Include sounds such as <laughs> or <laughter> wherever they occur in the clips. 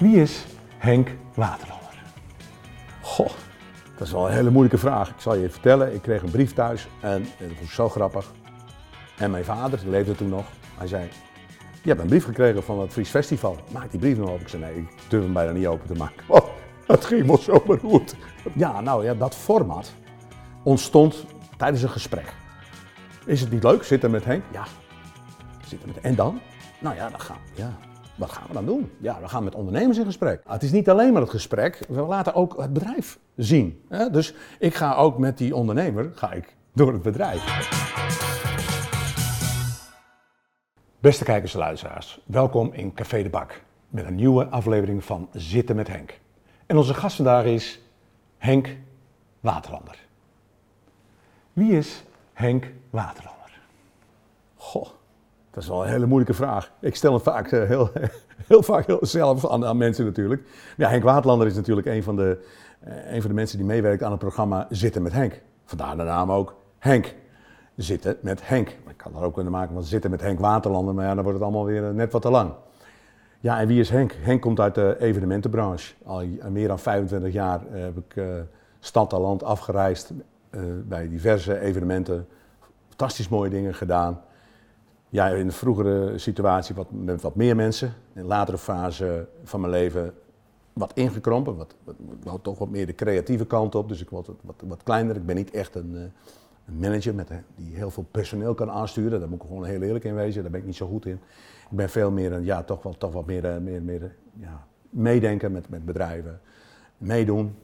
Wie is Henk Waterlander? Goh, dat is wel een hele moeilijke vraag. Ik zal je vertellen, ik kreeg een brief thuis en dat was zo grappig. En mijn vader, die leefde toen nog, hij zei, je hebt een brief gekregen van het Fries Festival. Maak die brief nog open. Ik zei, nee, ik durf hem bijna niet open te maken. Oh, het ging me zo beroerd. Ja, nou ja, dat format ontstond tijdens een gesprek. Is het niet leuk, zitten met Henk? Ja. Zitten met, en dan? Nou ja, dan gaan, ja, wat gaan we dan doen? Ja, we gaan met ondernemers in gesprek. Het is niet alleen maar het gesprek, we laten ook het bedrijf zien. Dus ik ga ook met die ondernemer ga ik door het bedrijf. Beste kijkers en luisteraars, welkom in Café de Bak met een nieuwe aflevering van Zitten met Henk. En onze gast vandaag is Henk Waterlander. Wie is Henk Waterlander? Goh, dat is wel een hele moeilijke vraag. Ik stel het vaak eh, heel, <laughs> heel vaak zelf aan, aan mensen natuurlijk. Ja, Henk Waterlander is natuurlijk een van, de, eh, van de mensen die meewerkt aan het programma Zitten met Henk. Vandaar de naam ook Henk. Zitten met Henk. Ik kan er ook kunnen maken van Zitten met Henk Waterlander, maar ja, dan wordt het allemaal weer eh, net wat te lang. Ja, en wie is Henk? Henk komt uit de evenementenbranche. Al meer dan 25 jaar heb ik stad en land afgereisd bij diverse evenementen. Fantastisch mooie dingen gedaan. Ja, in de vroegere situatie wat, met wat meer mensen. In de latere fase van mijn leven wat ingekrompen. Wat, wat, toch wat meer de creatieve kant op. Dus ik word wat, wat, kleiner. Ik ben niet echt een, uh, een manager met, die heel veel personeel kan aansturen. Daar moet ik gewoon heel eerlijk in wezen. Daar ben ik niet zo goed in. Ik ben veel meer een, ja, toch wel, toch wat meer, meer, meer ja, meedenken met, met bedrijven. Meedoen,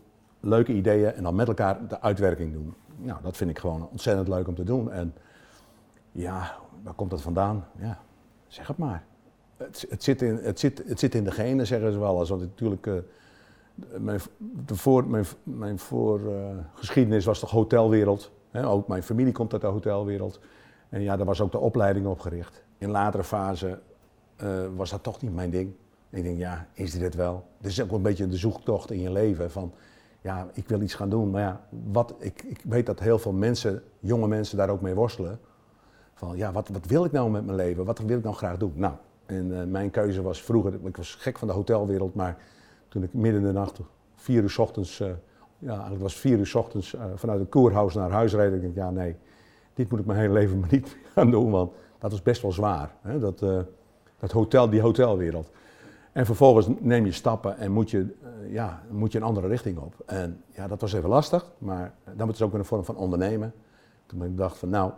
leuke ideeën en dan met elkaar de uitwerking doen. Nou, dat vind ik gewoon ontzettend leuk om te doen. En ja, waar komt dat vandaan? Ja, zeg het maar. Het, het, zit, in, het, zit, het zit in de genen, zeggen ze wel eens. Want natuurlijk, uh, mijn, mijn, mijn voorgeschiedenis was toch hotelwereld. Hè? Ook mijn familie komt uit de hotelwereld. En ja, daar was ook de opleiding op gericht. In latere fase uh, was dat toch niet mijn ding. Ik denk, ja, is dit het wel? Het is ook een beetje de zoektocht in je leven van, ja, ik wil iets gaan doen. Maar ja, wat, ik, ik weet dat heel veel mensen, jonge mensen, daar ook mee worstelen. Van, ja, wat, wat wil ik nou met mijn leven? Wat wil ik nou graag doen? Nou, en uh, mijn keuze was vroeger, ik was gek van de hotelwereld, maar toen ik midden in de nacht, vier uur s ochtends, uh, ja, eigenlijk was vier uur s ochtends uh, vanuit het koerhuis naar huis reed, ik dacht, ja, nee, dit moet ik mijn hele leven <laughs> maar niet gaan doen, want dat was best wel zwaar. Hè? Dat, dat hotel, die hotelwereld. En vervolgens neem je stappen en moet je, ja, moet je een andere richting op. En ja, dat was even lastig, maar dan moet het ook een vorm van ondernemen. Toen ik dacht van nou,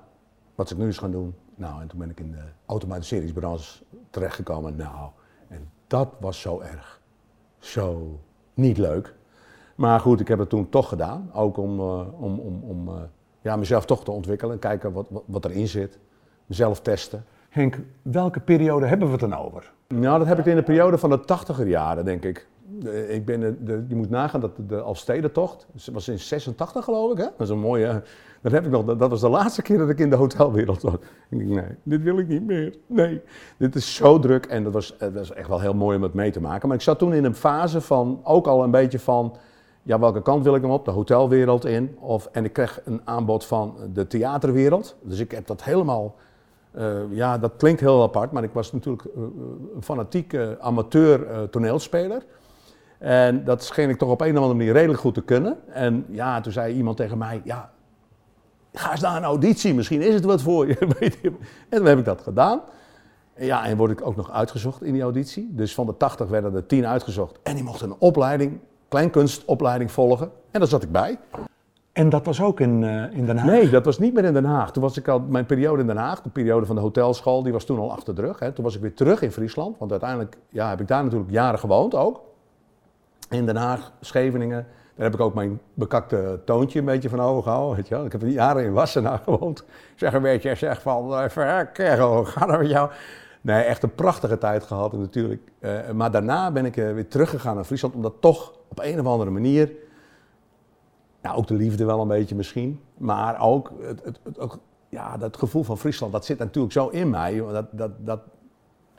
wat ik nu eens gaan doen? Nou, en toen ben ik in de automatiseringsbranche terechtgekomen. Nou, en dat was zo erg. Zo niet leuk. Maar goed, ik heb het toen toch gedaan. Ook om, uh, om, om, om uh, ja, mezelf toch te ontwikkelen. Kijken wat, wat, wat erin zit. Mezelf testen. Henk, welke periode hebben we het dan over? Nou, dat heb ik in de periode van de tachtiger jaren, denk ik. Ik ben je moet nagaan dat de, de Alstedentocht, dat was in 86 geloof ik, hè? dat is een mooie, dat heb ik nog, dat was de laatste keer dat ik in de hotelwereld was. Ik denk, nee, dit wil ik niet meer, nee. Dit is zo druk en dat was, dat was echt wel heel mooi om het mee te maken. Maar ik zat toen in een fase van, ook al een beetje van, ja, welke kant wil ik hem op? De hotelwereld in. Of, en ik kreeg een aanbod van de theaterwereld. Dus ik heb dat helemaal uh, ja, dat klinkt heel apart, maar ik was natuurlijk uh, een fanatieke amateur toneelspeler. En dat scheen ik toch op een of andere manier redelijk goed te kunnen. En ja, toen zei iemand tegen mij, ja, ga eens naar een auditie, misschien is het wat voor je. <laughs> en toen heb ik dat gedaan. Ja, en word ik ook nog uitgezocht in die auditie. Dus van de 80 werden er 10 uitgezocht. En die mochten een opleiding, kleinkunstopleiding volgen. En daar zat ik bij. En dat was ook in, uh, in Den Haag? Nee, dat was niet meer in Den Haag. Toen was ik al, mijn periode in Den Haag, de periode van de hotelschool, die was toen al achter de rug. Hè. Toen was ik weer terug in Friesland, want uiteindelijk ja, heb ik daar natuurlijk jaren gewoond ook. In Den Haag, Scheveningen. Daar heb ik ook mijn bekakte toontje een beetje van overgehouden. Weet je. Ik heb jaren in Wassenaar gewoond. Zeg een beetje, zeg van, uh, kerel, ga er met jou. Nee, echt een prachtige tijd gehad natuurlijk. Uh, maar daarna ben ik uh, weer teruggegaan naar Friesland, omdat toch op een of andere manier ja, ook de liefde wel een beetje misschien. Maar ook het, het, het, ook, ja, dat gevoel van Friesland, dat zit natuurlijk zo in mij. Dat, dat, dat,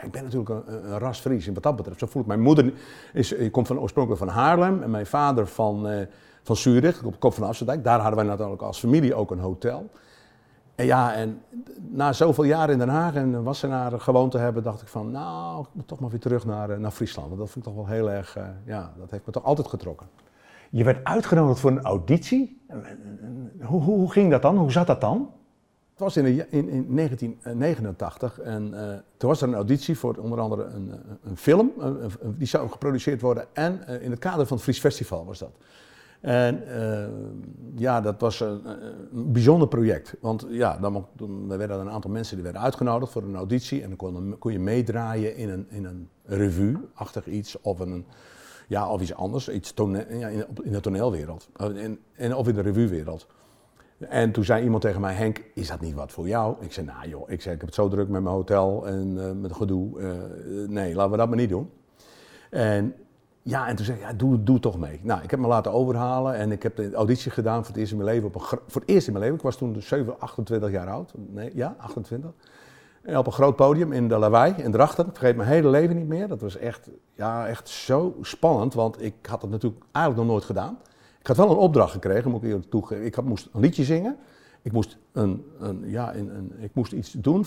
ik ben natuurlijk een, een ras Fries wat dat betreft. Zo voel ik mijn moeder, is, komt van, oorspronkelijk van Haarlem en mijn vader van, uh, van Zurich, op de kop van Afsterdijk. Daar hadden wij natuurlijk als familie ook een hotel. En ja, en na zoveel jaar in Den Haag en Wassenaar gewoond te hebben, dacht ik van, nou, ik moet toch maar weer terug naar, eh, naar Friesland. Want dat vind ik toch wel heel erg, uh, ja, dat heeft me toch altijd getrokken. Je werd uitgenodigd voor een auditie. Hoe, hoe ging dat dan? Hoe zat dat dan? Het was in, in, in 1989 en uh, toen was er een auditie voor onder andere een, een film. die zou geproduceerd worden en in het kader van het Fries Festival was dat. En ja, dat was een, bijzonder project. Want ja, dan, dan werden een aantal mensen die werden uitgenodigd voor een auditie. En dan kon, kon je meedraaien in een, in een revue-achtig iets. Of, een, ja, of iets anders. Iets ja, in, in, de toneelwereld. In, in, of in de revuewereld. En toen zei iemand tegen mij, Henk, is dat niet wat voor jou? Ik zei, nou joh, ik, zei, ik heb het zo druk met mijn hotel en uh, met gedoe. Uh, nee, laten we dat maar niet doen. En ja, en toen zei ik, ja, doe, doe toch mee. Nou, ik heb me laten overhalen en ik heb de auditie gedaan voor het eerst in mijn leven. Op een, voor het eerst in mijn leven, ik was toen 7, 28 jaar oud. Nee, ja, 28. En op een groot podium in de Lawaai in Drachten. Ik vergeet mijn hele leven niet meer. Dat was echt, ja, echt zo spannend, want ik had het natuurlijk eigenlijk nog nooit gedaan. Ik had wel een opdracht gekregen, moet ik eerlijk toegeven. Ik had, moest een liedje zingen. Ik moest, een, een, ja, een, ik moest iets doen,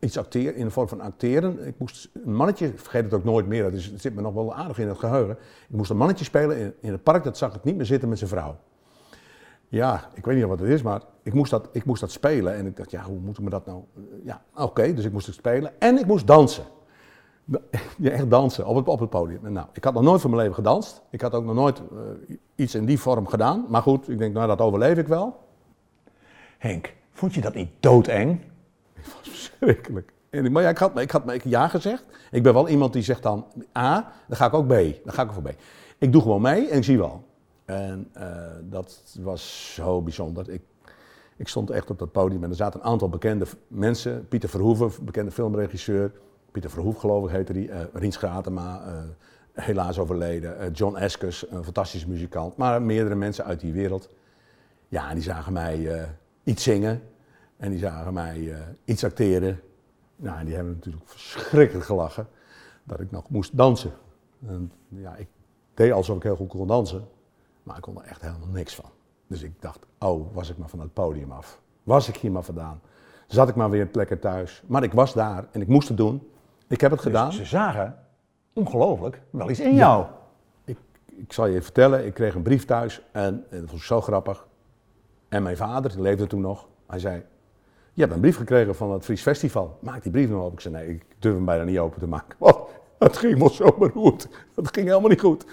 iets acteren, in de vorm van acteren. Ik moest een mannetje, vergeet het ook nooit meer, dat het zit me nog wel aardig in het geheugen. Ik moest een mannetje spelen in, in het park, dat zag ik niet meer zitten met zijn vrouw. Ja, ik weet niet wat het is, maar ik moest dat, ik moest dat spelen. En ik dacht, ja, hoe moet ik me dat nou... Ja, oké, dus ik moest het spelen. En ik moest dansen. Ja, echt dansen op het, podium. nou, ik had nog nooit van mijn leven gedanst. Ik had ook nog nooit uh, iets in die vorm gedaan. Maar goed, ik denk, nou, dat overleef ik wel. Henk, vond je dat niet doodeng? <laughs> Het was verschrikkelijk. En, maar ik had, ik had ik ja gezegd. Ik ben wel iemand die zegt dan A, dan ga ik ook B. Dan ga ik voor B. Ik doe gewoon mee en ik zie wel. En uh, dat was zo bijzonder. Ik, ik stond echt op dat podium en er zaten een aantal bekende mensen. Pieter Verhoeven, bekende filmregisseur. Pieter Verhoeven geloof ik heette die. Uh, Rien Schratema, uh, helaas overleden. John Eskes, een fantastische muzikant. Maar meerdere mensen uit die wereld. Ja, die zagen mij iets zingen. En die zagen mij iets acteren. Nou, en die hebben natuurlijk verschrikkelijk gelachen dat ik nog moest dansen. En, ja, ik deed alsof ik heel goed kon dansen, maar ik kon er echt helemaal niks van. Dus ik dacht, oh, was ik maar van het podium af. Was ik hier maar vandaan. Zat ik maar weer lekker thuis. Maar ik was daar en ik moest het doen. Ik heb het dus gedaan. Ze zagen, ongelooflijk, wel iets in jou. Ik, ik zal je vertellen, ik kreeg een brief thuis en, en dat was zo grappig. En mijn vader, die leefde toen nog, hij zei, je hebt een brief gekregen van het Fries Festival. Maak die brief nog open. Ik zei, nee, ik durf hem bijna niet open te maken. <laughs> Want het ging me zo beroerd. Het ging helemaal niet goed.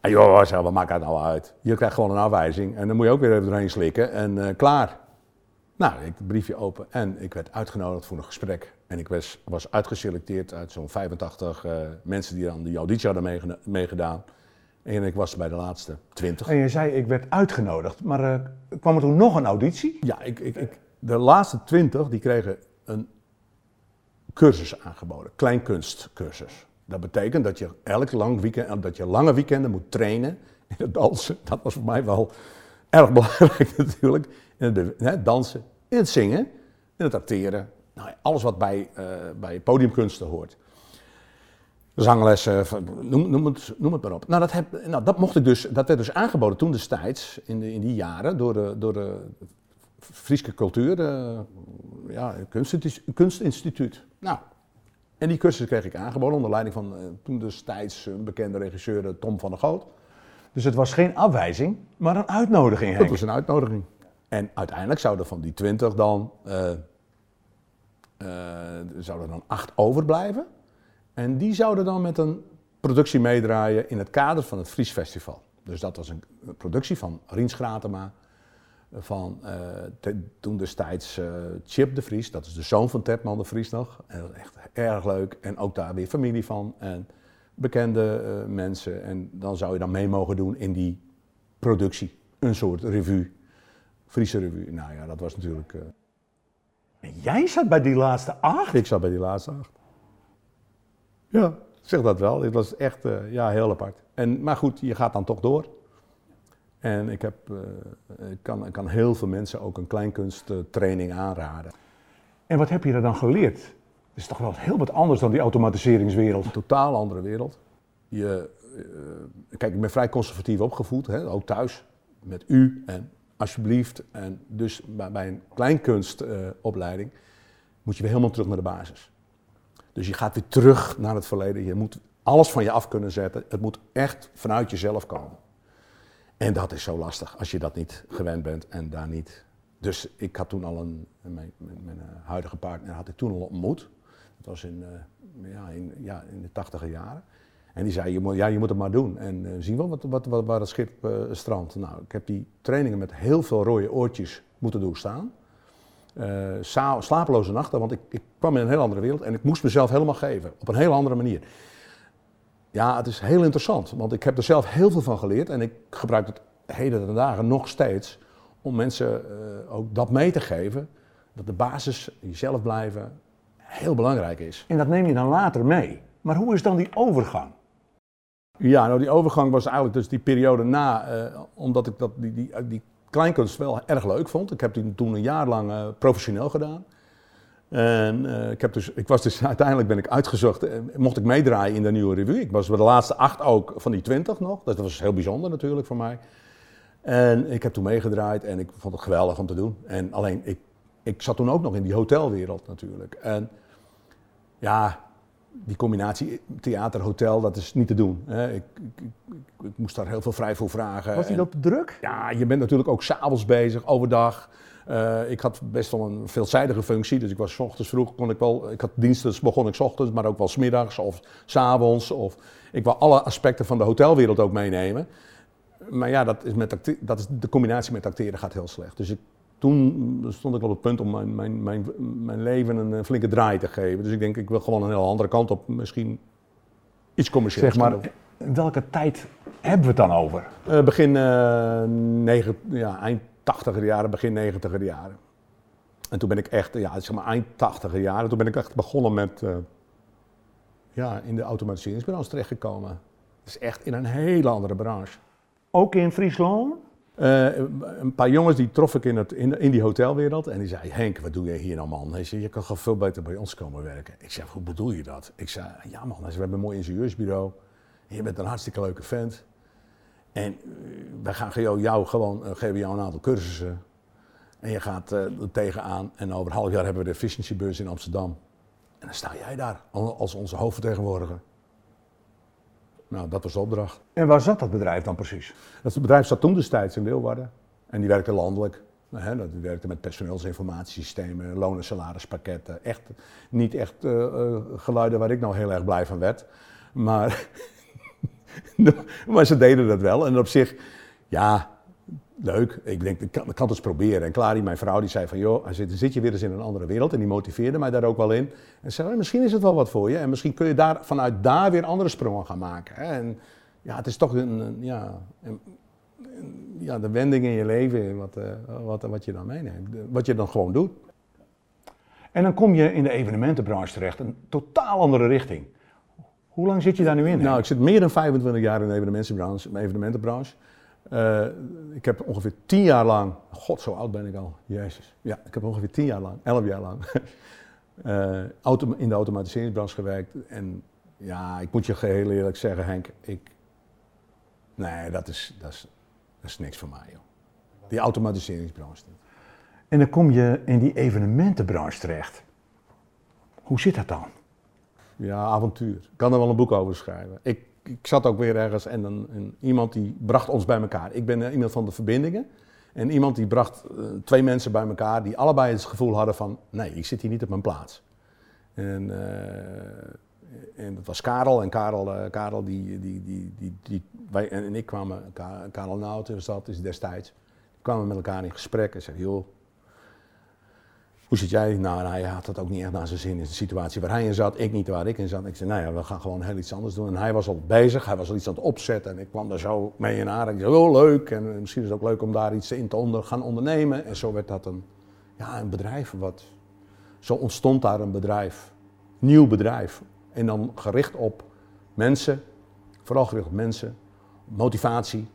En joh, zei, wat maakt het nou uit? Je krijgt gewoon een afwijzing en dan moet je ook weer even doorheen slikken en uh, klaar. Nou, ik het briefje open en ik werd uitgenodigd voor een gesprek. En ik was, was uitgeselecteerd uit zo'n 85 uh, mensen die aan die auditie hadden meegedaan. En ik was bij de laatste 20. En je zei, ik werd uitgenodigd, maar uh, kwam er toen nog een auditie? Ja, ik, ik, ik, de laatste 20 die kregen een cursus aangeboden, kleinkunstcursus. Dat betekent dat je elk lang weekend, dat je lange weekenden moet trainen in het dansen. <laughs> Dat was voor mij wel erg <laughs> belangrijk natuurlijk. In het hè, dansen, in het zingen, in het acteren. Nou, alles wat bij, uh, bij podiumkunsten hoort zanglessen, noem, noem, het, noem het maar op. Nou dat, heb, nou, dat, mocht ik dus, dat werd dus aangeboden toen destijds, in, de, in die jaren, door de, door de Friese cultuur, de, ja, kunstinstituut. Nou, en die cursus kreeg ik aangeboden onder leiding van uh, toen destijds een bekende regisseur eh, Tom van der Goot. Dus het was geen afwijzing, maar een uitnodiging. Het was een uitnodiging. En uiteindelijk zouden van die twintig dan, uh, zouden er dan acht overblijven. En die zouden dan met een productie meedraaien in het kader van het Fries Festival. Dus dat was een productie van Riens Gratema, van te, toen destijds uh, Chip de Vries, dat is de zoon van Tedman de Vries nog. En dat is echt erg leuk. En ook daar weer familie van en bekende mensen. En dan zou je dan mee mogen doen in die productie. Een soort revue, Friese revue. Nou ja, dat was natuurlijk... En jij zat bij die laatste acht? Ik zat bij die laatste acht. Ja, zeg dat wel. Het was echt uh, ja, heel apart. En, maar goed, je gaat dan toch door. En ik, heb, uh, ik, kan, ik kan heel veel mensen ook een kleinkunsttraining aanraden. En wat heb je er dan geleerd? Het is toch wel heel wat anders dan die automatiseringswereld? Een totaal andere wereld. Je, uh, kijk, ik ben vrij conservatief opgevoed, hè, ook thuis, met u. En alsjeblieft. En dus bij, een kleinkunstopleiding moet je weer helemaal terug naar de basis. Dus je gaat weer terug naar het verleden. Je moet alles van je af kunnen zetten. Het moet echt vanuit jezelf komen. En dat is zo lastig als je dat niet gewend bent en daar niet. Dus ik had toen al een, mijn, mijn, eh, huidige partner had ik toen al ontmoet. Dat was in, uh, ja, in, ja, in de tachtige jaren. En die zei, je moet, ja, je moet het maar doen. En uh, zien we wat, wat, wat, waar het schip uh, strandt. Nou, ik heb die trainingen met heel veel rode oortjes moeten doorstaan. Uh, slapeloze nachten, want ik, ik, kwam in een heel andere wereld en ik moest mezelf helemaal geven. Op een heel andere manier. Ja, het is heel interessant, want ik heb er zelf heel veel van geleerd en ik gebruik het heden ten dagen nog steeds om mensen ook dat mee te geven. Dat de basis, jezelf blijven, heel belangrijk is. En dat neem je dan later mee. Maar hoe is dan die overgang? Ja, nou die overgang was eigenlijk dus die periode na, uh, omdat ik dat, die, die, die kleinkunst wel erg leuk vond. Ik heb die toen een jaar lang uh, professioneel gedaan. En uh, ik, heb dus, ik was dus <laughs> uiteindelijk ben ik uitgezocht, mocht ik meedraaien in de nieuwe revue. Ik was bij de laatste acht ook van die twintig nog. Dat was heel bijzonder natuurlijk voor mij. En ik heb toen meegedraaid en ik vond het geweldig om te doen. En alleen, ik, ik zat toen ook nog in die hotelwereld natuurlijk. En ja, die combinatie theater-hotel, dat is niet te doen. Hè. Ik, ik, ik, ik, moest daar heel veel vrij voor vragen. Was die op druk? Ja, je bent natuurlijk ook s'avonds bezig, overdag. Uh, ik had best wel een veelzijdige functie, dus ik was s ochtends vroeg, kon ik wel, ik had diensten, dus begon ik s ochtends, maar ook wel smiddags of s'avonds. Of, ik wil alle aspecten van de hotelwereld ook meenemen. Maar ja, dat is met, dat is, de combinatie met acteren gaat heel slecht. Dus ik toen stond ik op het punt om mijn, mijn, mijn, mijn leven een flinke draai te geven. Dus ik denk, ik wil gewoon een heel andere kant op. Misschien iets commercieels. Zeg maar, welke tijd hebben we het dan over? Uh, begin uh, negen, ja, eind tachtiger jaren, begin negentiger jaren. En toen ben ik echt, ja, zeg maar eind tachtiger jaren, toen ben ik echt begonnen met, uh, ja, in de automatiseringsbranche terechtgekomen. Dat is echt in een hele andere branche. Ook in Friesland? Uh, een paar jongens die trof ik in, het, in, in, die hotelwereld en die zei, Henk, wat doe je hier nou man? Hij zei, je kan gewoon veel beter bij ons komen werken. Ik zei, hoe bedoel je dat? Ik zei, ja man, we hebben een mooi ingenieursbureau. Je bent een hartstikke leuke vent. En uh, wij gaan jou, jou gewoon, uh, geven jou een aantal cursussen. En je gaat er tegenaan en over een half jaar hebben we de efficiëntiebeurs in Amsterdam. En dan sta jij daar als onze hoofdvertegenwoordiger. Nou, dat was de opdracht. En waar zat dat bedrijf dan precies? Dat bedrijf zat toen destijds in Leeuwarden. En die werkte landelijk. He, die werkte met personeelsinformatiesystemen, loon- en salarispakketten. Echt, niet echt uh, uh, geluiden waar ik nou heel erg blij van werd. Maar, <laughs> maar ze deden dat wel. En op zich, ja, leuk. Ik denk, ik kan, ik kan het eens proberen. En Clary, mijn vrouw, die zei van, joh, zit, zit je weer eens in een andere wereld. En die motiveerde mij daar ook wel in. En zei, misschien is het wel wat voor je. En misschien kun je daar, vanuit daar weer andere sprongen gaan maken. Hè? En ja, het is toch een, een ja, een, ja, de wending in je leven wat, uh, wat, wat je dan meeneemt. Wat je dan gewoon doet. En dan kom je in de evenementenbranche terecht. Een totaal andere richting. Hoe lang zit je daar nu in? Nou, ik zit meer dan 25 jaar in de evenementenbranche. evenementenbranche. Uh, ik heb ongeveer tien jaar lang, god zo oud ben ik al, jezus. Ja, ik heb ongeveer tien jaar lang, elf jaar lang, uh, <laughs> auto, in de automatiseringsbranche gewerkt. En ja, ik moet je heel eerlijk zeggen Henk, ik, nee dat is, dat is, dat is niks voor mij joh. Die automatiseringsbranche. En dan kom je in die evenementenbranche terecht. Hoe zit dat dan? Ja, avontuur. Ik kan er wel een boek over schrijven. Ik, ik zat ook weer ergens en, een, iemand die bracht ons bij elkaar. Ik ben iemand van de verbindingen. En iemand die bracht uh, twee mensen bij elkaar die allebei het gevoel hadden van... nee, ik zit hier niet op mijn plaats. En, uh, en dat was Karel. En Karel, Karel die, die, die, die, die, wij en ik kwamen... Karel Nauten was dat, is destijds. kwamen met elkaar in gesprek en zeiden... joh, hoe zit jij? Nou, hij had het ook niet echt naar zijn zin in de situatie waar hij in zat. Ik niet waar ik in zat. Ik zei, nou ja, we gaan gewoon heel iets anders doen. En hij was al bezig, hij was al iets aan het opzetten. En ik kwam daar zo mee in aan. Ik zei, oh leuk. En misschien is het ook leuk om daar iets in te onder, gaan ondernemen. En zo werd dat een, ja, een bedrijf. Wat, zo ontstond daar een bedrijf. Nieuw bedrijf. En dan gericht op mensen. Vooral gericht op mensen. Motivatie.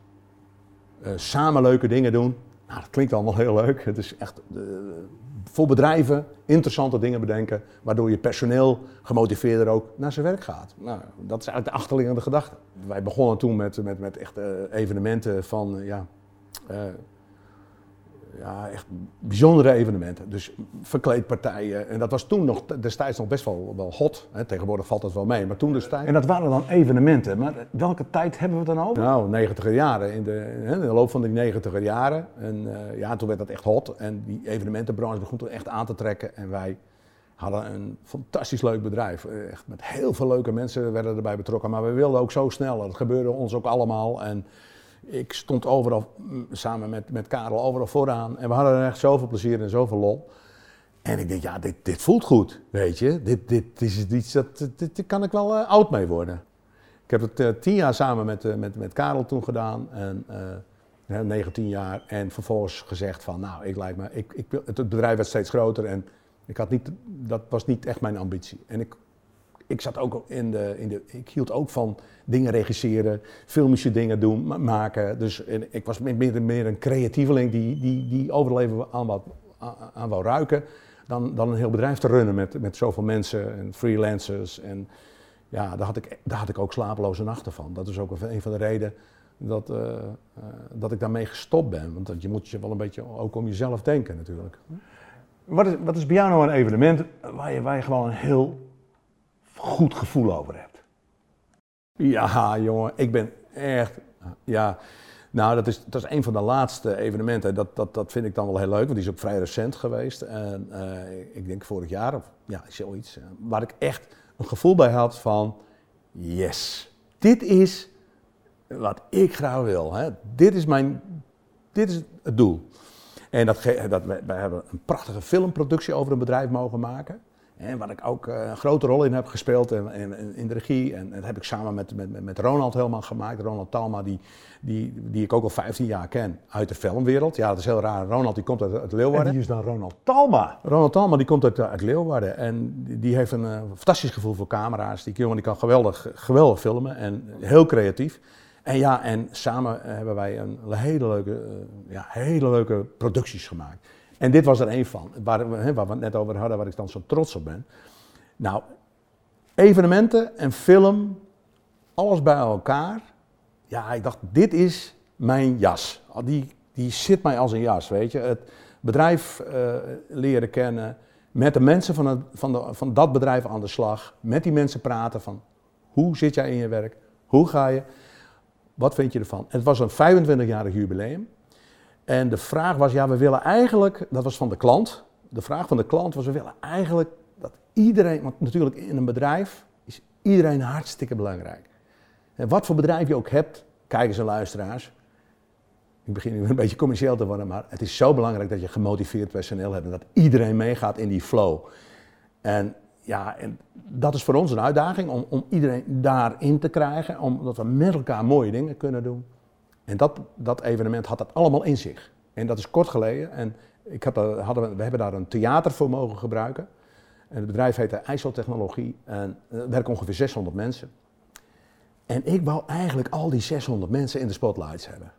Uh, samen leuke dingen doen. Nou, dat klinkt allemaal heel leuk. Het is echt... Uh, voor bedrijven interessante dingen bedenken, waardoor je personeel gemotiveerder ook naar zijn werk gaat. Nou, dat is eigenlijk de achterliggende gedachte. Wij begonnen toen met, met, met echt evenementen van, ja, uh, ja, echt bijzondere evenementen. Dus verkleedpartijen. En dat was toen nog, destijds nog best wel, wel hot. Hè. Tegenwoordig valt dat wel mee. Maar toen destijds... En dat waren dan evenementen. Maar welke tijd hebben we dan over? Nou, negentiger jaren. In de, in de loop van die negentiger jaren. En uh, ja, toen werd dat echt hot. En die evenementenbranche begon toen echt aan te trekken. En wij hadden een fantastisch leuk bedrijf. Eh, echt met heel veel leuke mensen werden erbij betrokken. Maar we wilden ook zo snel. Dat gebeurde ons ook allemaal. En ik stond overal, mm, samen met, met Karel, overal vooraan. En we hadden er echt zoveel plezier en zoveel lol. En ik denk, ja, dit, dit voelt goed, weet je. Dit, dit, is iets, dat, dit, kan ik wel uh, oud mee worden. Ik heb het uh, tien jaar samen met, uh, met, met Karel toen gedaan. En, 19 jaar. En vervolgens gezegd van, nou, ik lijkt me, ik, ik, het bedrijf werd steeds groter. En ik had niet, dat was niet echt mijn ambitie. En ik, ik zat ook in de, in de. Ik hield ook van dingen regisseren, filmische dingen doen, maken. Dus ik was meer, meer een creatieveling die, die, die overleven aan, wat, aan wou ruiken. Dan, dan een heel bedrijf te runnen met, met zoveel mensen en freelancers. En ja, daar had, ik, daar had ik ook slapeloze nachten van. Dat is ook een van de redenen dat, uh, uh, dat ik daarmee gestopt ben. Want je moet je wel een beetje ook om jezelf denken natuurlijk. Wat is, wat is bij jou nou een evenement waar je, waar je gewoon een heel goed gevoel over hebt? Ja, jongen, ik ben echt. Ja, nou, dat is, dat is een van de laatste evenementen. Dat, dat, dat vind ik dan wel heel leuk, want die is ook vrij recent geweest. En uh, ik denk vorig jaar, of ja, zoiets. waar ik echt een gevoel bij had van: yes, dit is wat ik graag wil. Hè. Dit is mijn. Dit is het doel. En dat, dat, wij hebben een prachtige filmproductie over een bedrijf mogen maken. En waar ik ook eh, een grote rol in heb gespeeld in, in, in de regie. En, dat heb ik samen met, met, met Ronald helemaal gemaakt. Ronald Talma, die, die, die ik ook al 15 jaar ken uit de filmwereld. Ja, dat is heel raar. Ronald die komt uit, uit Leeuwarden. En wie is dan Ronald Talma? Ronald Talma die komt uit, uit Leeuwarden. En die, die heeft een uh, fantastisch gevoel voor camera's. Die jongen die kan geweldig, geweldig filmen en heel creatief. En ja, en samen hebben wij een hele leuke, uh, ja, hele leuke producties gemaakt. En dit was er één van, waar we, waar het net over hadden, waar ik dan zo trots op ben. Nou, evenementen en film, alles bij elkaar. Ja, ik dacht, dit is mijn jas. Die, die zit mij als een jas, weet je. Het bedrijf uh, leren kennen, met de mensen van, het, van, de, van dat bedrijf aan de slag, met die mensen praten van hoe zit jij in je werk, hoe ga je, wat vind je ervan. Het was een 25-jarig jubileum. En de vraag was, ja, we willen eigenlijk, dat was van de klant. De vraag van de klant was, we willen eigenlijk dat iedereen, want natuurlijk in een bedrijf is iedereen hartstikke belangrijk. En wat voor bedrijf je ook hebt, kijkers en luisteraars. Ik begin nu een beetje commercieel te worden, maar het is zo belangrijk dat je gemotiveerd personeel hebt en dat iedereen meegaat in die flow. En ja, en dat is voor ons een uitdaging om, om iedereen daarin te krijgen, omdat we met elkaar mooie dingen kunnen doen. En dat, dat evenement had dat allemaal in zich. En dat is kort geleden. En ik heb, hadden we, hebben daar een theater voor mogen gebruiken. En het bedrijf heette IJsseltechnologie. En er werken ongeveer 600 mensen. En ik wou eigenlijk al die 600 mensen in de spotlights hebben.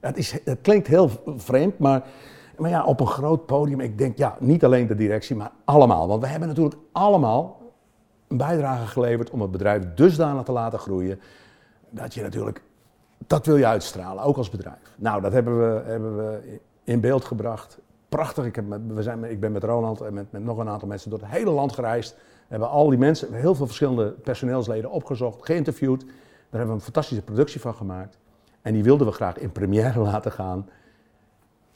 Het, is, het klinkt heel vreemd, maar, maar ja, op een groot podium. Ik denk, ja, niet alleen de directie, maar allemaal. Want we hebben natuurlijk allemaal een bijdrage geleverd om het bedrijf dusdanig te laten groeien. Dat je natuurlijk dat wil je uitstralen, ook als bedrijf. Nou, dat hebben we, hebben we in beeld gebracht. Prachtig. Ik, heb we zijn, ik ben met Ronald en met, met nog een aantal mensen door het hele land gereisd. We hebben al die mensen, heel veel verschillende personeelsleden opgezocht, geïnterviewd. Daar hebben we een fantastische productie van gemaakt. En die wilden we graag in première <laughs> laten gaan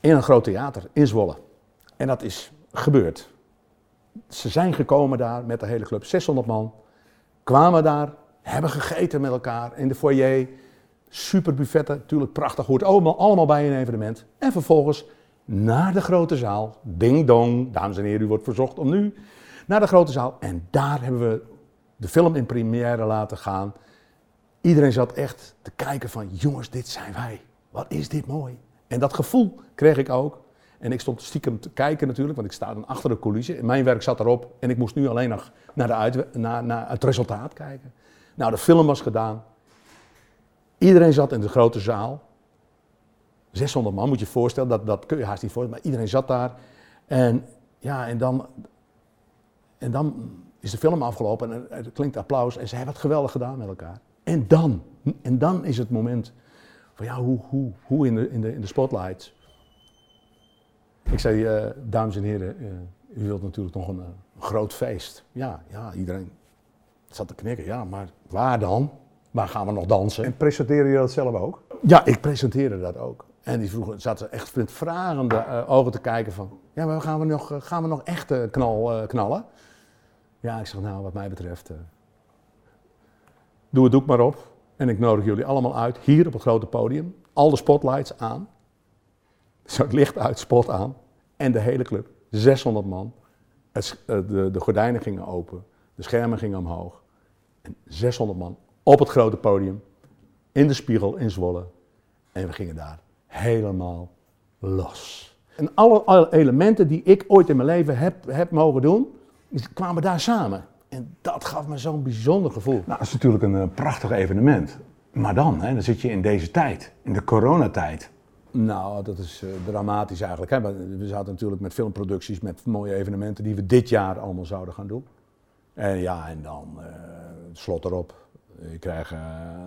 in een groot theater in Zwolle. En dat is gebeurd. Ze zijn gekomen daar met de hele club, 600 man. Kwamen daar, hebben gegeten met elkaar in de foyer super buffetten, natuurlijk prachtig, hoort allemaal, allemaal bij een evenement. En vervolgens naar de grote zaal, ding dong, dames en heren, u wordt verzocht om nu naar de grote zaal. En daar hebben we de film in première laten gaan. Iedereen zat echt te kijken van, jongens, dit zijn wij. Wat is dit mooi. En dat gevoel kreeg ik ook. En ik stond stiekem te kijken natuurlijk, want ik sta dan achter de coulissen. Mijn werk zat erop en ik moest nu alleen nog naar, de uit, naar, naar het resultaat kijken. Nou, de film was gedaan. Iedereen zat in de grote zaal. 600 man, moet je je voorstellen, dat, dat kun je haast niet voorstellen, maar iedereen zat daar. En ja, en dan, en dan is de film afgelopen en er klinkt applaus en ze hebben het geweldig gedaan met elkaar. En dan, en dan is het moment van ja, hoe, hoe, hoe in, de, in, de, in de spotlights. Ik zei, eh, dames en heren, eh, u wilt natuurlijk nog een, eh, groot feest. Ja, ja, iedereen zat te knikken. Ja, maar waar dan? Waar gaan we nog dansen? En presenteerde je dat zelf ook? Ja, ik presenteerde dat ook. En die vroegen, zaten echt met vragende eh, ogen te kijken van, ja, maar gaan we nog, eh, gaan we nog echt eh, knal, knallen? Ja, ik zeg, nou, wat mij betreft, doe het doek maar op. En ik nodig jullie allemaal uit, hier op het grote podium, al de spotlights aan. Zo het licht uit, spot aan. En de hele club, 600 man. Het, de, de gordijnen gingen open, de schermen gingen omhoog. En 600 man op het grote podium, in de spiegel in Zwolle. En we gingen daar helemaal los. En alle, alle elementen die ik ooit in mijn leven heb, heb mogen doen, kwamen daar samen. En dat gaf me zo'n bijzonder gevoel. Nou, dat is natuurlijk een eh, prachtig evenement. Maar dan, hè, dan zit je in deze tijd, in de coronatijd. Nou, dat is eh, dramatisch eigenlijk. Hè? We zaten natuurlijk met filmproducties, met mooie evenementen die we dit jaar allemaal zouden gaan doen. En ja, en dan eh, slot erop. Ik krijg, eh,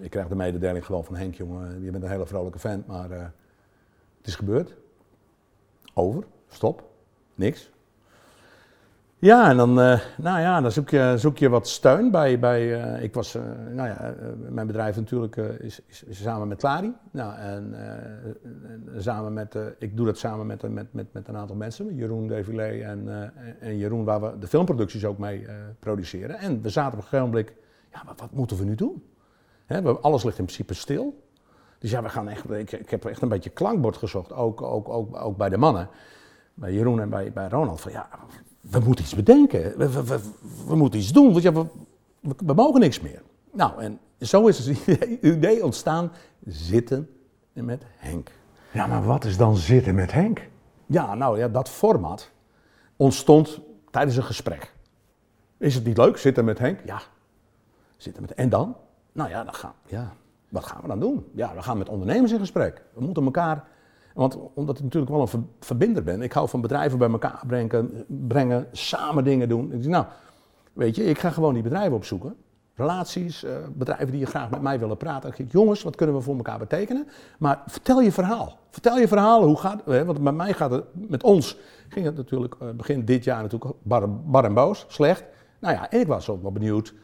ik krijg de mededeling gewoon van Henk, jongen, je bent een hele vrolijke vent, maar eh, het is gebeurd. Over, stop, niks. Ja, en dan, eh, nou ja, dan zoek, je, zoek je wat steun bij. bij ik was, nou ja, mijn bedrijf natuurlijk is, is, is samen met Clari. Nou, en, en samen met, ik doe dat samen met, met, met, met een aantal mensen, Jeroen Devilé en, en Jeroen, waar we de filmproducties ook mee produceren. En we zaten op een gegeven moment, ja, maar wat moeten we nu doen? Alles ligt in principe stil. Dus ja, we gaan echt, ik, ik heb echt een beetje klankbord gezocht, ook, ook, ook, ook bij de mannen. Bij Jeroen en bij, bij Ronald. Van ja, we moeten iets bedenken. We, we, we, we moeten iets doen, want ja, we, we, mogen niks meer. Nou, en zo is het <laughs> idee ontstaan, zitten met Henk. Ja, maar wat is dan zitten met Henk? Ja, nou ja, dat format ontstond tijdens een gesprek. Is het niet leuk, zitten met Henk? Ja. Zitten met, en dan? Nou ja, dan gaan, ja, wat gaan we dan doen? Ja, we gaan met ondernemers in gesprek. We moeten elkaar, want omdat ik natuurlijk wel een ver- verbinder ben, ik hou van bedrijven bij elkaar brengen, brengen samen dingen doen. Ik nou, weet je, ik ga gewoon die bedrijven opzoeken. Relaties, eh, bedrijven die je graag met mij willen praten. Ik zeg, jongens, wat kunnen we voor elkaar betekenen? Maar vertel je verhaal. Vertel je verhaal, hoe gaat het? Want bij mij gaat het, met ons ging het natuurlijk eh, begin dit jaar natuurlijk bar, bar en boos, slecht. Nou ja, en ik was ook wel benieuwd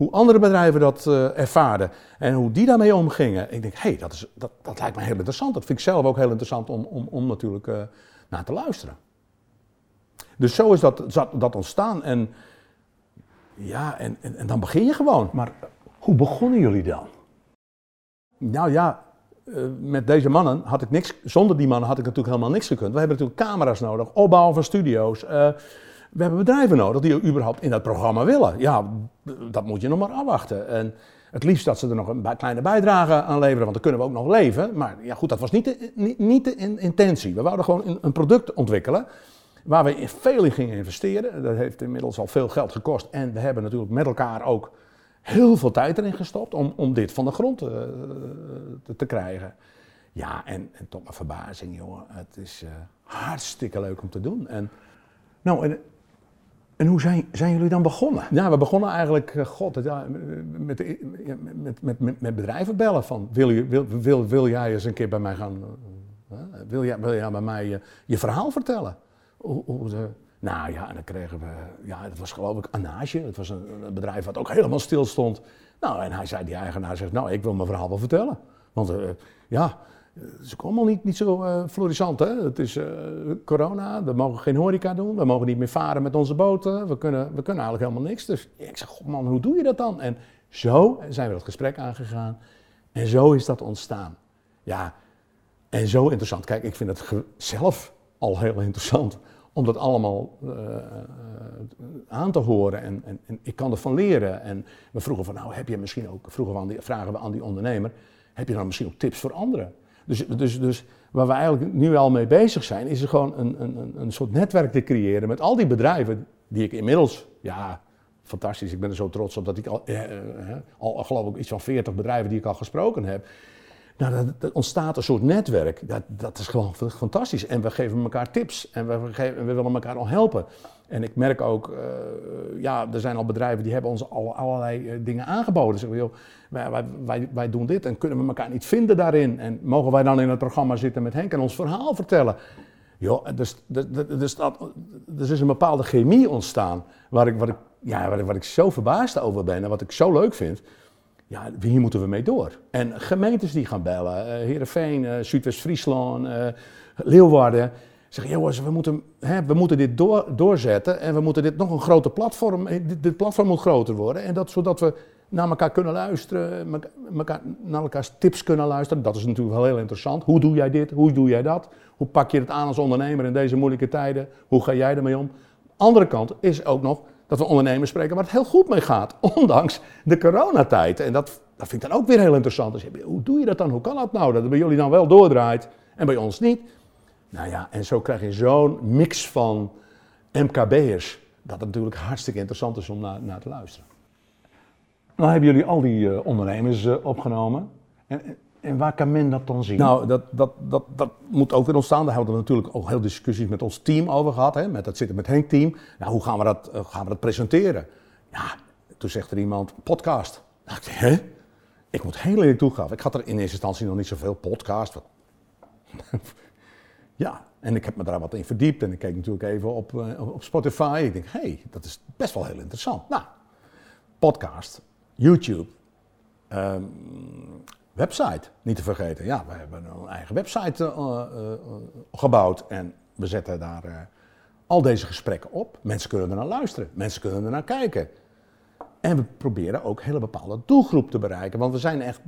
hoe andere bedrijven dat eh, ervaarden en hoe die daarmee omgingen. Ik denk, hé, hey, dat, is- dat, dat lijkt me heel interessant. Dat vind ik zelf ook heel interessant om, om, om natuurlijk eh, naar te luisteren. Dus zo is dat, dat ontstaan. En ja, en, en, en dan begin je gewoon. Maar hoe begonnen jullie dan? Nou ja, eh, met deze mannen had ik niks, zonder die mannen had ik natuurlijk helemaal niks gekund. We hebben natuurlijk camera's nodig, opbouw van studio's. We hebben bedrijven nodig die überhaupt in dat programma willen. Ja, dat moet je nog maar afwachten. En het liefst dat ze er nog een kleine bijdrage aan leveren, want dan kunnen we ook nog leven. Maar ja, goed, dat was niet de, niet, de in- intentie. We wouden gewoon een, product ontwikkelen waar we in veel in gingen investeren. Dat heeft inmiddels al veel geld gekost. En we hebben natuurlijk met elkaar ook heel veel tijd erin gestopt om, om dit van de grond eh, te, te krijgen. Ja, en, en tot mijn verbazing, jongen, het is eh, hartstikke leuk om te doen. En Nou, en, en hoe zijn, zijn jullie dan begonnen? ja, we begonnen eigenlijk, eh, god, het, ja, met, met, met, met, bedrijven bellen van, wil, wil, wil, wil jij eens een keer bij mij gaan, eh, eh, wil, jij, wil jij bij mij je, verhaal vertellen? Nou ja, en dan kregen we, ja, het was geloof ik Anage, het was een, bedrijf wat ook helemaal stil stond. Nou, en hij zei, die eigenaar zegt, nou, ik wil mijn verhaal wel vertellen. Want eh, ja, het is ook allemaal niet, niet zo eh florissant, hè. Het is eh, corona, we mogen geen horeca doen, we mogen niet meer varen met onze boten, we kunnen, we kunnen eigenlijk helemaal niks. Dus ik zeg, god man, hoe doe je dat dan? En zo zijn we dat gesprek aangegaan en zo is dat ontstaan. Ja, en zo interessant. Kijk, ik vind het zelf al heel interessant om dat allemaal eh, eh, aan te horen. En, en, en ik kan ervan leren. En we vroegen van, nou heb je misschien ook, vroegen we aan die, vragen we aan die ondernemer, heb je dan misschien ook tips voor anderen? Dus, dus, dus waar we eigenlijk nu al mee bezig zijn, is gewoon een, een, een- soort netwerk te creëren met al die bedrijven die ik inmiddels, ja, fantastisch, ik ben er zo trots op dat ik al, eh, eh, al geloof ik iets van 40 bedrijven die ik al gesproken heb. Nou, dat, ontstaat een soort netwerk. Dat, dat is gewoon fantastisch. En we geven elkaar tips en we, geven, en we willen elkaar al helpen. En ik merk ook, eh, ja, er zijn al bedrijven die hebben ons al allerlei eh, dingen aangeboden. Zeggen, joh, wij, wij, wij, doen dit en kunnen we elkaar niet vinden daarin? En mogen wij dan in het programma zitten met Henk en ons verhaal vertellen? Joh, dus, dus, dat, dus is een bepaalde chemie ontstaan waar ik, ik, ja, waar, ik, waar ik zo verbaasd over ben en wat ik zo leuk vind. Ja, hier moeten we mee door. En gemeentes die gaan bellen, uh, Heerenveen, uh, Zuidwest-Friesland, uh, Leeuwarden. Zeggen, jongens, we moeten, hè, we moeten dit door, doorzetten en we moeten dit nog een groter platform, dit, dit platform moet groter worden. En dat, zodat we naar elkaar kunnen luisteren, naar elkaars tips kunnen luisteren. Dat is natuurlijk wel heel interessant. Hoe doe jij dit? Hoe doe jij dat? Hoe pak je het aan als ondernemer in deze moeilijke tijden? Hoe ga jij ermee om? Andere kant is ook nog dat we ondernemers spreken waar het heel goed mee gaat, <laughs> ondanks de coronatijd. En dat, dat vind ik dan ook weer heel interessant. Dus, hoe doe je dat dan? Hoe kan dat nou? Dat het bij jullie dan wel doordraait en bij ons niet. Nou ja, en zo krijg je zo'n mix van MKB'ers, dat het natuurlijk hartstikke interessant is om naar, naar te luisteren. Nou hebben jullie al die uh, ondernemers uh, opgenomen. En, en, waar kan men dat dan zien? Nou, dat, dat, dat, dat moet ook weer ontstaan. Daar hebben we natuurlijk ook heel discussies met ons team over gehad. Hè? Met dat zitten met Henk team. Nou, hoe gaan we, dat, uh, gaan we dat presenteren? Ja, toen zegt er iemand, podcast. Nou, ik dacht, hè? Ik moet heel eerlijk toegeven. Ik had er in eerste instantie nog niet zoveel podcast. <laughs> ja, en ik heb me daar wat in verdiept. En ik keek natuurlijk even op, op Spotify. Ik denk, hé, hey, dat is best wel heel interessant. Nou, podcast YouTube, um, website, niet te vergeten. Ja, we hebben een eigen website uh, uh, gebouwd en we zetten daar uh, al deze gesprekken op. Mensen kunnen er naar luisteren, mensen kunnen er naar kijken. En we proberen ook een hele bepaalde doelgroep te bereiken. Want we zijn echt,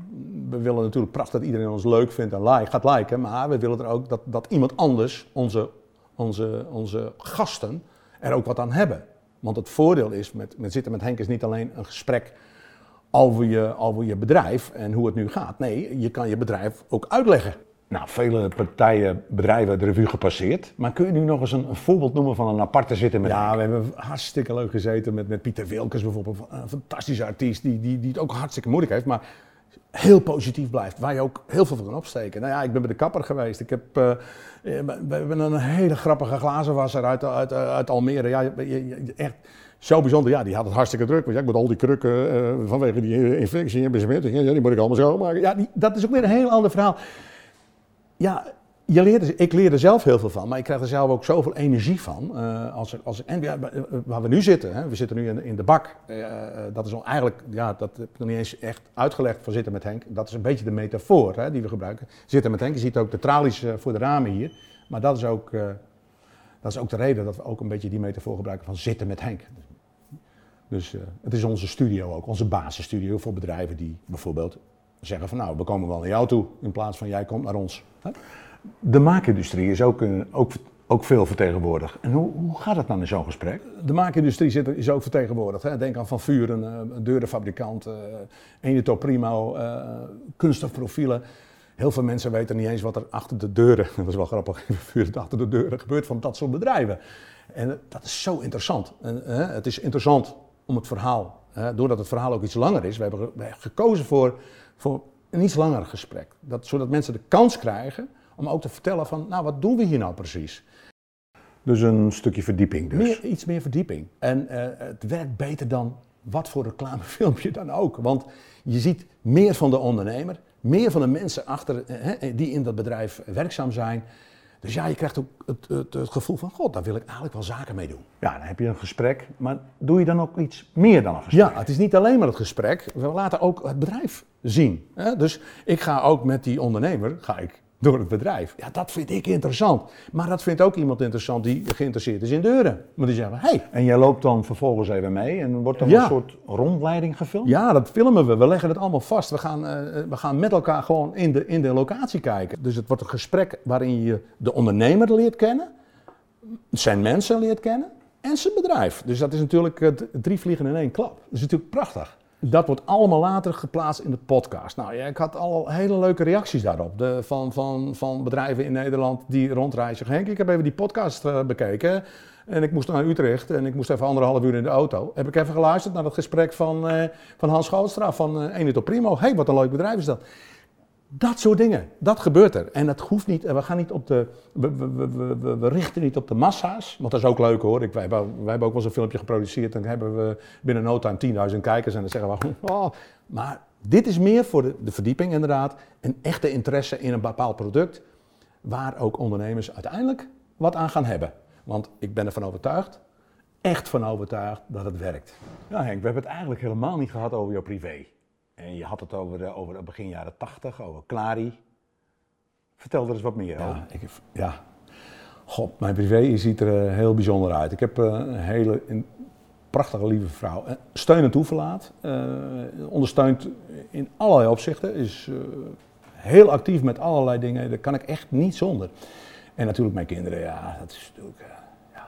we willen natuurlijk prachtig dat iedereen ons leuk vindt en like, gaat liken. Maar we willen er ook dat, dat iemand anders, onze, onze, onze gasten, er ook wat aan hebben. Want het voordeel is met, met zitten met Henk is niet alleen een gesprek over je, over je bedrijf en hoe het nu gaat. Nee, je kan je bedrijf ook uitleggen. Nou, vele partijen, bedrijven de revue gepasseerd. Maar kun je nu nog eens een, een voorbeeld noemen van een aparte zitten met Ja, we hebben hartstikke leuk gezeten met, met Pieter Wilkes bijvoorbeeld. Een fantastische artiest die, die, die het ook hartstikke moeilijk heeft. Maar heel positief blijft, waar je ook heel veel van kan opsteken. Nou ja, ik ben bij de kapper geweest. Ik heb, uh, we hebben een hele grappige glazenwasser uit, uit, uit Almere. Ja, echt zo bijzonder. Ja, die had het hartstikke druk. Want ja, ik moet al die krukken uh, vanwege die infectie en besmetting, ja, die moet ik allemaal schoonmaken. Ja, die, dat is ook weer een heel ander verhaal. Ja, je leert, ik leer er zelf heel veel van, maar ik krijg er zelf ook zoveel energie van. Uh, als, als, en waar we nu zitten, hè, we zitten nu in, in de bak. Dat is eigenlijk, ja, dat heb ik nog niet eens echt uitgelegd voor zitten met Henk. Dat is een beetje de metafoor hè, die we gebruiken. Zitten met Henk, je ziet ook de tralies voor de ramen hier. Maar dat is ook, dat is ook de reden dat we ook een beetje die metafoor gebruiken van zitten met Henk. Dus uh, het is onze studio ook, onze basisstudio voor bedrijven die bijvoorbeeld zeggen van nou, we komen wel naar jou toe in plaats van jij komt naar ons. De maakindustrie is ook, een, ook, ook veel vertegenwoordigd. En hoe, hoe gaat het dan in zo'n gesprek? De maakindustrie zit, is ook vertegenwoordigd. Hè. Denk aan Van Vuren, uh, een deurenfabrikant, uh, Eneto Primo, uh, kunststofprofielen. Heel veel mensen weten niet eens wat er achter de deuren, <laughs> dat is wel grappig, achter de deuren gebeurt van dat soort bedrijven. En dat is zo interessant. En, het is interessant om het verhaal, hè, doordat het verhaal ook iets langer is, we hebben, we hebben gekozen voor, voor een iets langer gesprek. Dat, zodat mensen de kans krijgen om ook te vertellen van, nou wat doen we hier nou precies? Dus een stukje verdieping dus. Meer, iets meer verdieping. En uh, het werkt beter dan wat voor reclamefilmpje dan ook. Want je ziet meer van de ondernemer, meer van de mensen achter, uh, die in dat bedrijf werkzaam zijn. Dus ja, je krijgt ook het, het, het, gevoel van, god, daar wil ik eigenlijk wel zaken mee doen. Ja, dan heb je een gesprek, maar doe je dan ook iets meer dan een gesprek? Ja, het is niet alleen maar het gesprek, we laten ook het bedrijf zien. Dus ik ga ook met die ondernemer, ga ik door het bedrijf. Ja, dat vind ik interessant. Maar dat vindt ook iemand interessant die geïnteresseerd is in deuren. Maar die zeggen, hey. En jij loopt dan vervolgens even mee en wordt dan een soort rondleiding gefilmd? Ja, dat filmen we. We leggen het allemaal vast. We gaan, uh, we gaan met elkaar gewoon in de, in de locatie kijken. Dus het wordt een gesprek waarin je de ondernemer leert kennen, zijn mensen leert kennen en zijn bedrijf. Dus dat is natuurlijk drie vliegen in één klap. Dat is natuurlijk prachtig. Dat wordt allemaal later geplaatst in de podcast. Nou ja, ik had al hele leuke reacties daarop. De, van, van, van bedrijven in Nederland die rondreizen. Henk, ik heb even die podcast uh, bekeken. En ik moest naar Utrecht en ik moest even anderhalf uur in de auto. Heb ik even geluisterd naar het gesprek van, uh, van Hans Schoutstra van uh, Primo. Hé, hey, wat een leuk bedrijf is dat. Dat soort dingen, dat gebeurt er. En dat hoeft niet, we gaan niet op de, we, we, we, richten niet op de massa's, want dat is ook leuk hoor. Ik, wij, wij, hebben ook wel eens een filmpje geproduceerd en dan hebben we binnen no time 10.000 kijkers en dan zeggen we, <laughs> oh, maar dit is meer voor de, de verdieping inderdaad, een echte interesse in een bepaald product, waar ook ondernemers uiteindelijk wat aan gaan hebben. Want ik ben ervan overtuigd, echt van overtuigd, dat het werkt. Ja Henk, we hebben het eigenlijk helemaal niet gehad over jouw privé. En je had het over, eh, over begin jaren 80, over Clary. Vertel er eens wat meer over. Ja, ik, ja. God, mijn privé ziet er eh, heel bijzonder uit. Ik heb eh, een hele een prachtige, lieve vrouw. Steun en toeverlaat. ondersteunt in allerlei opzichten. Is heel actief met allerlei dingen. Daar kan ik echt niet zonder. En natuurlijk mijn kinderen, ja, dat is natuurlijk... ja.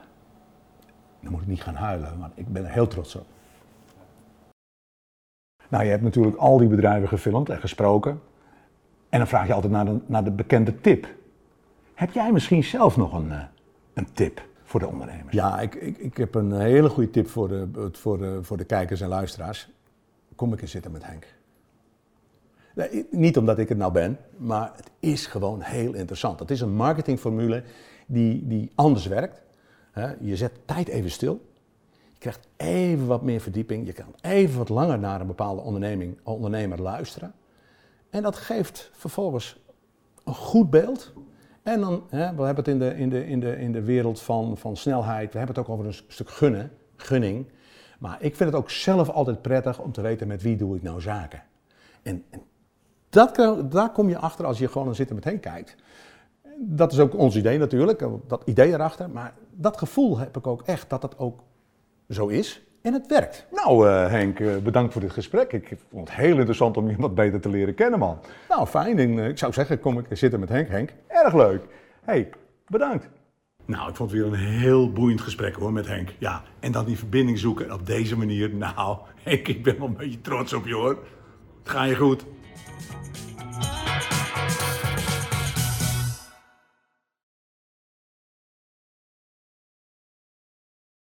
Dan moet ik niet gaan huilen, maar ik ben er heel trots op. Nou, je hebt natuurlijk al die bedrijven gefilmd en gesproken. En dan vraag je altijd naar de, naar de bekende tip. Heb jij misschien zelf nog een, eh, een tip voor de ondernemers? Ja, ik, ik, ik heb een hele goede tip voor de, voor, voor de kijkers en luisteraars. Kom ik eens zitten met Henk. Nee, niet omdat ik het nou ben, maar het is gewoon heel interessant. Het is een marketingformule die, die anders werkt. Je zet tijd even stil. Krijgt even wat meer verdieping. Je kan even wat langer naar een bepaalde onderneming, ondernemer luisteren. En dat geeft vervolgens een goed beeld. En dan, hè, we hebben het in de, in de, in de, in de wereld van, van snelheid, we hebben het ook over een stuk gunnen, gunning. Maar ik vind het ook zelf altijd prettig om te weten met wie doe ik nou zaken. En, en dat, daar kom je achter als je gewoon aan zitten met hen kijkt. Dat is ook ons idee natuurlijk, dat idee erachter. Maar dat gevoel heb ik ook echt dat het ook zo is en het werkt. Nou eh, Henk, eh, bedankt voor dit gesprek. Ik vond het heel interessant om je wat beter te leren kennen, man. Nou, fijn. En, eh, ik zou zeggen, kom ik zitten met Henk. Henk, Erg leuk. hey, bedankt. Nou, ik vond het weer een heel boeiend gesprek hoor met Henk. Ja, en dan die verbinding zoeken op deze manier. Nou, <laughs> Henk, ik ben wel een beetje trots op je hoor. Het gaat je goed.